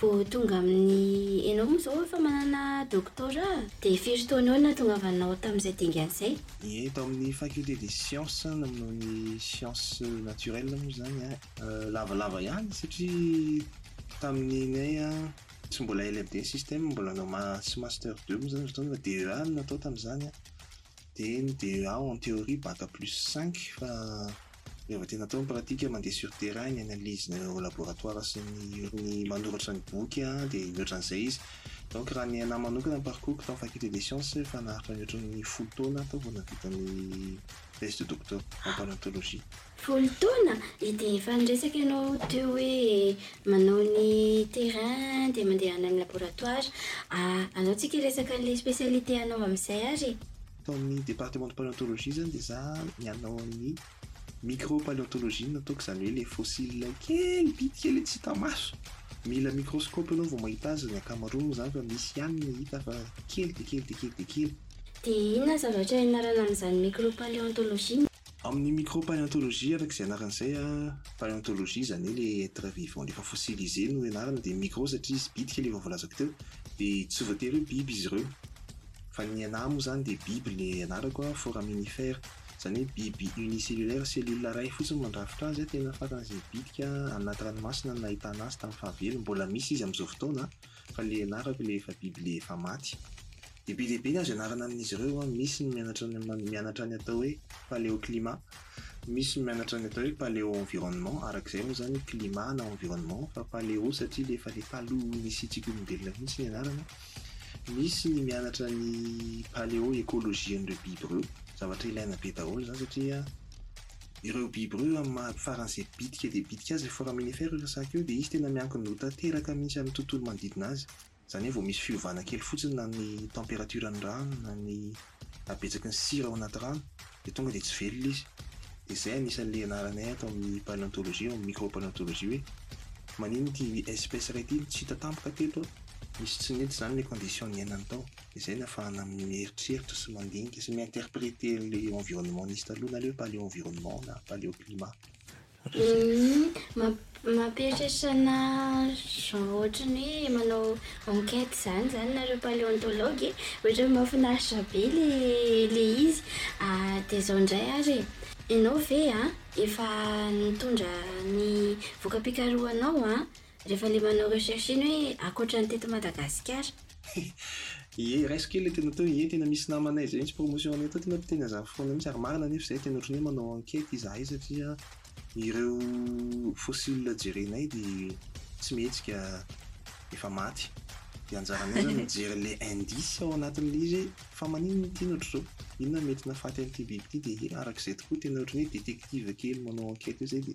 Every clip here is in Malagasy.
Vao tonga amin'ny enao moa izao efa manana doctorat? Dia firy taona eo no nahatongavanao tamin'izay dingana izay? Ie, eto amin'ny faculté des sciences namanao ny sciences naturelles moa izany lavalava ihany satria tamin'ny nay tsy mbola LMD ny système mbola nanao maha tsy master deux moa izany ry fotoana fa DEA no natao tamin'izany. dia ny DEA en théorie bac plus cinq fa rehefa tena atao ny pratique mandeha sur terrain ny analyse nao eo laboratoire sy ny ny manoratra ny boky a dia mihoatra an'izay izy donc raha ny anah manokana ny parcours-ko tao faculté des sciences efa naharitra ny ohatran'ny folo taona aho tao vao nahavita ny thèse de doctorat en paléontologie. Folo taona e dia efa niresaka ianao teo hoe manao ny terrain dia mandeha any amin'ny laboratoire. Anao tsika hiresaka an'ilay spécialité anao amin'izay ary e. Tao amin'ny département de paléontologie izany dia za nianao an'ny micropaléontologie no nataoko izany hoe ilay fossiles kely bitika ilay tsy hita maso. Mila microscope ianao vao mahita azy, ny ankamaroany moa izany fa misy ihany ny hita fa kely dia kely dia kely dia kely. Dia inona zavatra ianarana amin'izany micropaléontologie? Amin'ny micropaléontologie, araka izay anarany izay, paléontologie izany hoe ilay être vivant ilay efa fossilisé no ianarana, dia micro satria izy bitika ilay efa voalazako teo, dia tsy voatery hoe biby izy ireo, fa ny anah moa izany dia biby ilay anarako, foraminifera, izany hoe biby unicellulaire, cellule iray fotsiny no mandrafitra azy, tena faran'izay bitika any anaty ranomasina no nahitana azy tamin'ny fahavelony, mbola misy izy amin'izao fotoana, fa ilay anarako ilay efa biby ilay efa maty. Lehibe lehibe ny azo ianarana amin'izy ireo an, misy ny mianatra ny mianatra ny atao hoe paleo climat, misy ny mianatra ny atao hoe paleo environnement, araka izay moa izany climat na environnement fa paleo satria le efa le taloha nisiantsika olombelona mihitsy ny ianarana, misy ny mianatra ny paleo ecologie an'ireo biby ireo, zavatra ilaina be daholo izany satria ireo biby ireo amin'ny maha faran'izay bitika dia bitika azy le foraminifera io resaka io dia izy tena miankina ho tanteraka mihitsy amin'ny tontolo manodidina azy. Izany hoe vao misy fiovana kely fotsiny na ny temperatioran'ny rano na ny habetsaky ny sira ao anaty rano dia tonga dia tsy velona izy. Dia izay anisan'ilay ianaranay ato amin'ny paleontologie ao amin'ny micro-paleontologie hoe maninona ity espèce iray ity no tsy hita tampoka teto a? Misy tsy nety izany ilay condition niainany tao. Dia izay no ahafahana mieritreritra sy mandinika sy mi-interpreter an'ilay environnement nisy taloha na ilay hoe paleoenvironnement na paleoclimat. Mampieritreritra ana genre ohatry ny hoe manao enquête zany zany nareo paleontologue e, ohatry ny mafinaritra be le le izy de zao ndray ary e, enao ve a efa nitondra ny voka-pikarohanao a, Rehefa le manao recherche iny hoe akoatra ny teto Madagasikara. Ie, raiso kely le tena teo, ie tena misy namanay zay misy promotion anay tao tena mpiteny anzany foana mintsy ary marina nefa zay tena otrany hoe manao enquete izahay satria ireo fossile jerenay de tsy mihetsika efa maty de anjaranay zao mijery le indice ao anatiny le izy hoe fa maninona ity no otrzao inona no mety nafaty an'ity biby ity de ie arak'izay tokoa tena otrany hoe detective kely manao enquete eo zay de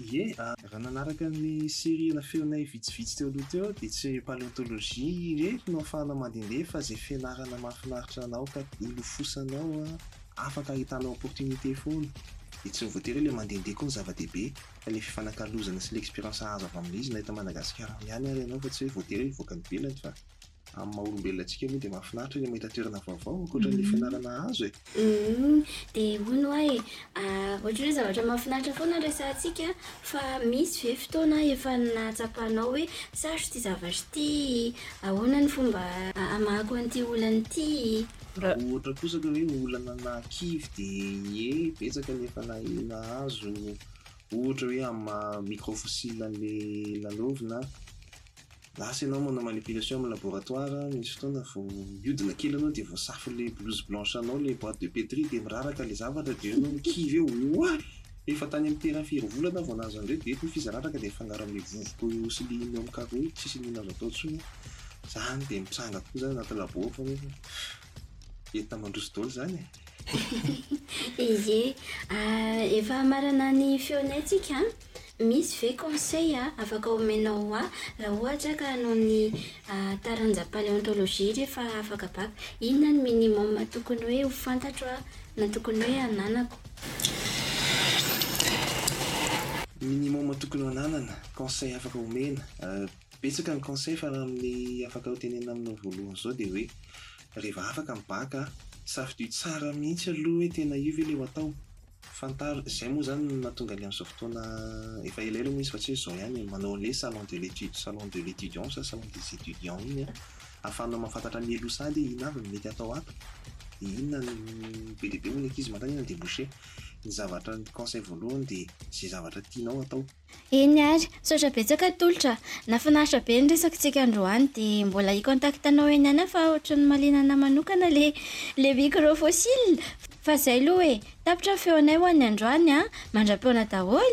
Ie, a. Raha nanaraka ny série nafenay vitsivitsy teo aloha teo aho dia tsy hoe paleontologie irery no afahana mandehandeha fa izay fianarana mahafinaritra anao ka holofosanao a, afaka ahitanao opportunité foana. Dia tsy voatery hoe ilay mandehandeha koa no zava-dehibe fa ilay fifanakalozana sy ilay expérience azo avy amin'izy na eto Madagasikara ao ihany ary ianao fa tsy hoe voatery hoe hivoaka any ivelany fa amin'ny maha olombelona antsika aloha dia mahafinaritra ilay mahita toerana vaovao ankoatra an'ilay fianarana azo e. Humm, dia hono hoa e, ohatran'ny hoe zavatra mahafinaritra foana no resahantsika fa misy ve fotoana efa nahatsapanao hoe sarotra ity zavatra ity, ahoana ny fomba hamahako an'ity olana ity? Raha ohatra kosa ka hoe olana nahakivy dia ie, betsaka ny efa nahazo ohatra hoe amin'ny maha micro fossiles an'ilay lalaovina an. Lasa ianao manao manipulation amin'ny laboratoire, misy fotoana vao miodina kely ianao dia voasafo ilay blouse blanche anao, ilay boite de petri dia miraraka ilay zavatra dia eo ianao mikivy eo, oua! Efa tany amin'ny terrain firy volana vao nahazo an'ireo dia eto ny fizararaka dia mifangaro amin'ilay vovoka io sy ligne io amin'ny carreaux io, tsisy an'iny azo atao intsony an! Izany dia mitranga tokoa izany anaty labo ao fa nefa entina mandroso daholo izany e! Ie, efa hamarana ny feonay tsika an! Misy ve conseil afaka omenao ho ahy raha ohatra ka hanao ny taranja paleontologie rehefa afaka bac? Inona ny minimum tokony hoe ho fantatro aho na tokony hoe hananako? Minimum tokony ho ananana, conseil afaka omena, betsaka ny conseil fa raha amin'ny afaka hotenenina aminao voalohany izao dia hoe rehefa afaka ny bac safidio tsara mihitsy aloha hoe tena io ve ilay ho atao? Fantaro, izay moa izany no nahatonga ny amin'izao fotoana, efa elaela moa izy fa tsy hoe izao ihany, manao an'ilay salon de l'étude, salon de l'étudiant sa salon des étudiants iny an, ahafahanao mahafantatra ny elo sahady hoe inona avy no mety hatao ato, dia inona no, be dia be moa ny ankizy manontany hoe inona no débouché, ny zavatra, ny conseil voalohany dia izay zavatra tianao atao. Eny ary, misaotra betsaka Tolotra a! Nafinaritra be ny resakintsika androany dia mbola hi-contacte-nao eny ihany aho fa ohatran'ny mahaliana anah manokana le le micro fossile fa zay loha e! Tapitra ny feonay ho an'ny androany a! Mandra-poana daholo!